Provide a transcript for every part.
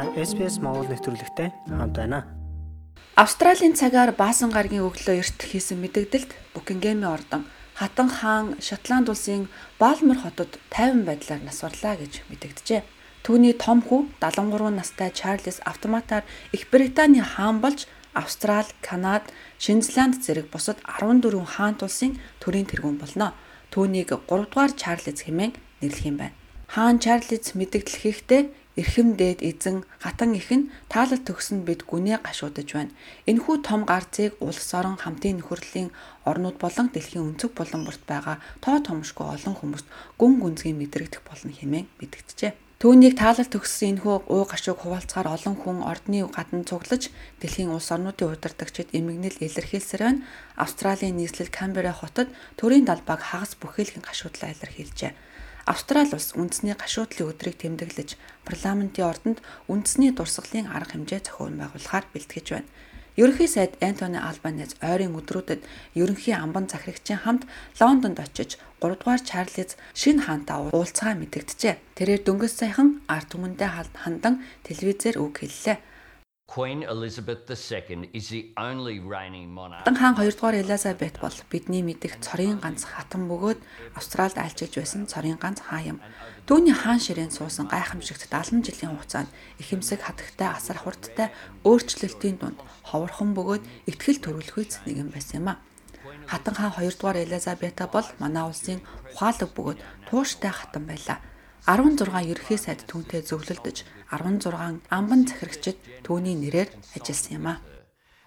та SPS Монгол нэвтрүүлэгтэй хамт байна. Австралийн цагаар Баасан гарагийн өглөө эрт хийсэн мэдэгдэлд Букингемийн ордон Хатан хаан Шотланд улсын Балмер хотод тайван байдлаар насварлаа гэж мэдэгджээ. Түүний том хүү 73 настай Чарльз автоматар Их Британий хаан болж Австрал, Канад, Шинзланд зэрэг бусад 14 хаант улсын төрийн тэргүүн болно. Түүнийг 3 дугаар Чарльз хэмээн нэрлэх юм байна. Хаан Чарльз мэдэгдэл хийхдээ эрхэм дээд эзэн хатан их нь таалал төгсөнд бид гүнээ гашуудаж байна. Энэхүү том гарцыг улс орон хамтын нөхөрлөлийн орнууд болон дэлхийн өнцөг булан бүрт байгаа тоо томшгүй олон хүмүүст гүн гүнзгий мэдрэгдэх болно хэмээн мэдгдэжээ. Түүнийг таалал төгссөн энэхүү уу гашууг хуваалцахаар олон хүн ордны гадна цуглаж дэлхийн улс орнуудын удирдагчид эмгэнэл илэрхийлсээр байна. Австралийн нийслэл Камбера хотод төрийн далбааг хагас бүхэлхэн гашуудлаа илэрхийлжээ. Австрали улс үндэсний гашуудлын өдрийг тэмдэглэж парламентын ордонд үндэсний дурсгалын арга хэмжээ зохион байгуулахаар бэлтгэж байна. Ерөнхий сайд Антони Албанез ойрын өдрүүдэд ерөнхий амбан захирагчийн хамт Лондонд очиж 3 дугаар Чарльз шинэ хаантай уулзгаа мэдэгджээ. Тэрээр дөнгөж сайхан арт түмэндээ хандан телевизээр үг хэллээ. Queen Elizabeth II is the only reigning monarch. Хатан хаан 2 дугаар Элизабет бол бидний мэдих цорын ганц хатан бөгөөд Австралид альчилж байсан цорын ганц хаан юм. Түүний хаан ширээн суусан гайхамшигт 70 жилийн хугацаанд ихэмсэг хатагтай асар хурдтай өөрчлөлтийн дунд ховорхон бөгөөд ихтгэл төрүүлэхүйц нэгэн байсан юм а. Хатан хаан 2 дугаар Элизабета бол манай улсын ухаалаг бөгөөд тууштай хатан байлаа. 16 ерхий сайд түүнтэй зөвлөлдөж 16 амбан захирагчид түүний нэрээр ажилласан юм а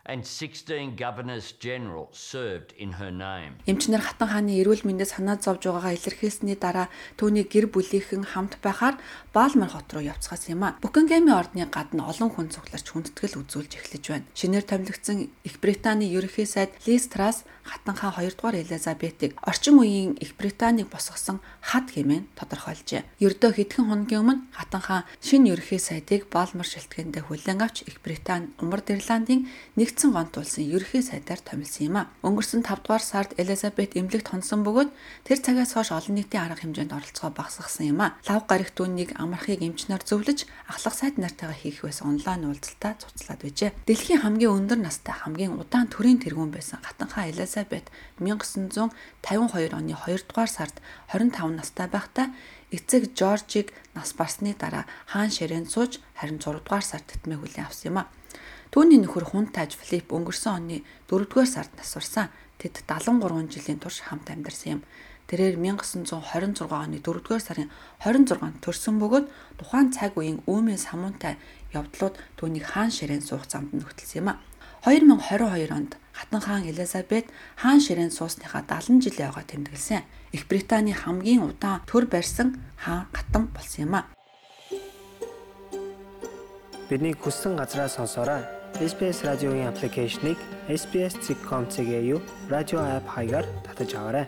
and 16 governors general served in her name. Эмчнэр хатан хааны эрүүл мэндэд санаа зовж байгаагаа илэрхийлсний дараа түүний гэр бүлийнхэн хамт байхаар Баалмар хот руу явцгаас юм а. Букингемийн ордны гадна олон хүн цугларч хүндэтгэл үзүүлж эхлэж байна. Шинээр томилогдсон Их Британий ерөнхий сайд Лиз Трас хатан хаан 2 дугаар Элизабетыг орчин үеийн Их Британийг босгосон хад хэмээн тодорхойлжээ. Ердөө хэдхэн хоногийн өмнө хатан хаан шинэ ерөнхий сайдыг Баалмар шилтгэндээ хүлээн авч Их Британи Умард Ирландын нэг нэгдсэн гонт улсын ерөнхий сайдаар томилсон юм а. Өнгөрсөн 5 дугаар сард Элизабет эмнэлэгт хонсон бөгөөд тэр цагаас хойш олон нийтийн арга хэмжээнд оролцоо багасгасан юм а. Лав гарагт түүнийг амархыг эмчнэр зөвлөж ахлах сайд нартайгаа хийх байсан онлайн уулзалтаа цуцлаад байжээ. Дэлхийн хамгийн өндөр настай хамгийн удаан төрийн тэргүүн байсан хатанхаа Элизабет 1952 оны 2 дугаар сард 25 настай байхдаа эцэг Жоржийг нас барсны дараа хаан ширээн сууж харин 6 дугаар сард тэтмээ хүлээн авсан юм а. Түүний нөхөр Хунтаж Филипп өнгөрсөн оны 4-р сард насварсан. Тэд 73 жилийн турш хамт амьдарсан юм. Тэрээр 1926 оны 4-р сарын 26-нд төрсөн бөгөөд тухайн цаг үеийн үүмийн самуунтай явдлууд түүнийг хаан ширээн суух замд нөхтөлсөн юм а. 2022 онд Хатан хаан Элизабет хаан ширээн суусныхаа 70 жилийн ойгоо тэмдэглэсэн. Их Британий хамгийн удаан төр барьсан хаан гатан болсон юм а. Бидний хүссэн газраа сонсоорой. SBS радиогийн аппликейшнийг SBS.com.cg юу радио апп хаягаар татаж аваарай.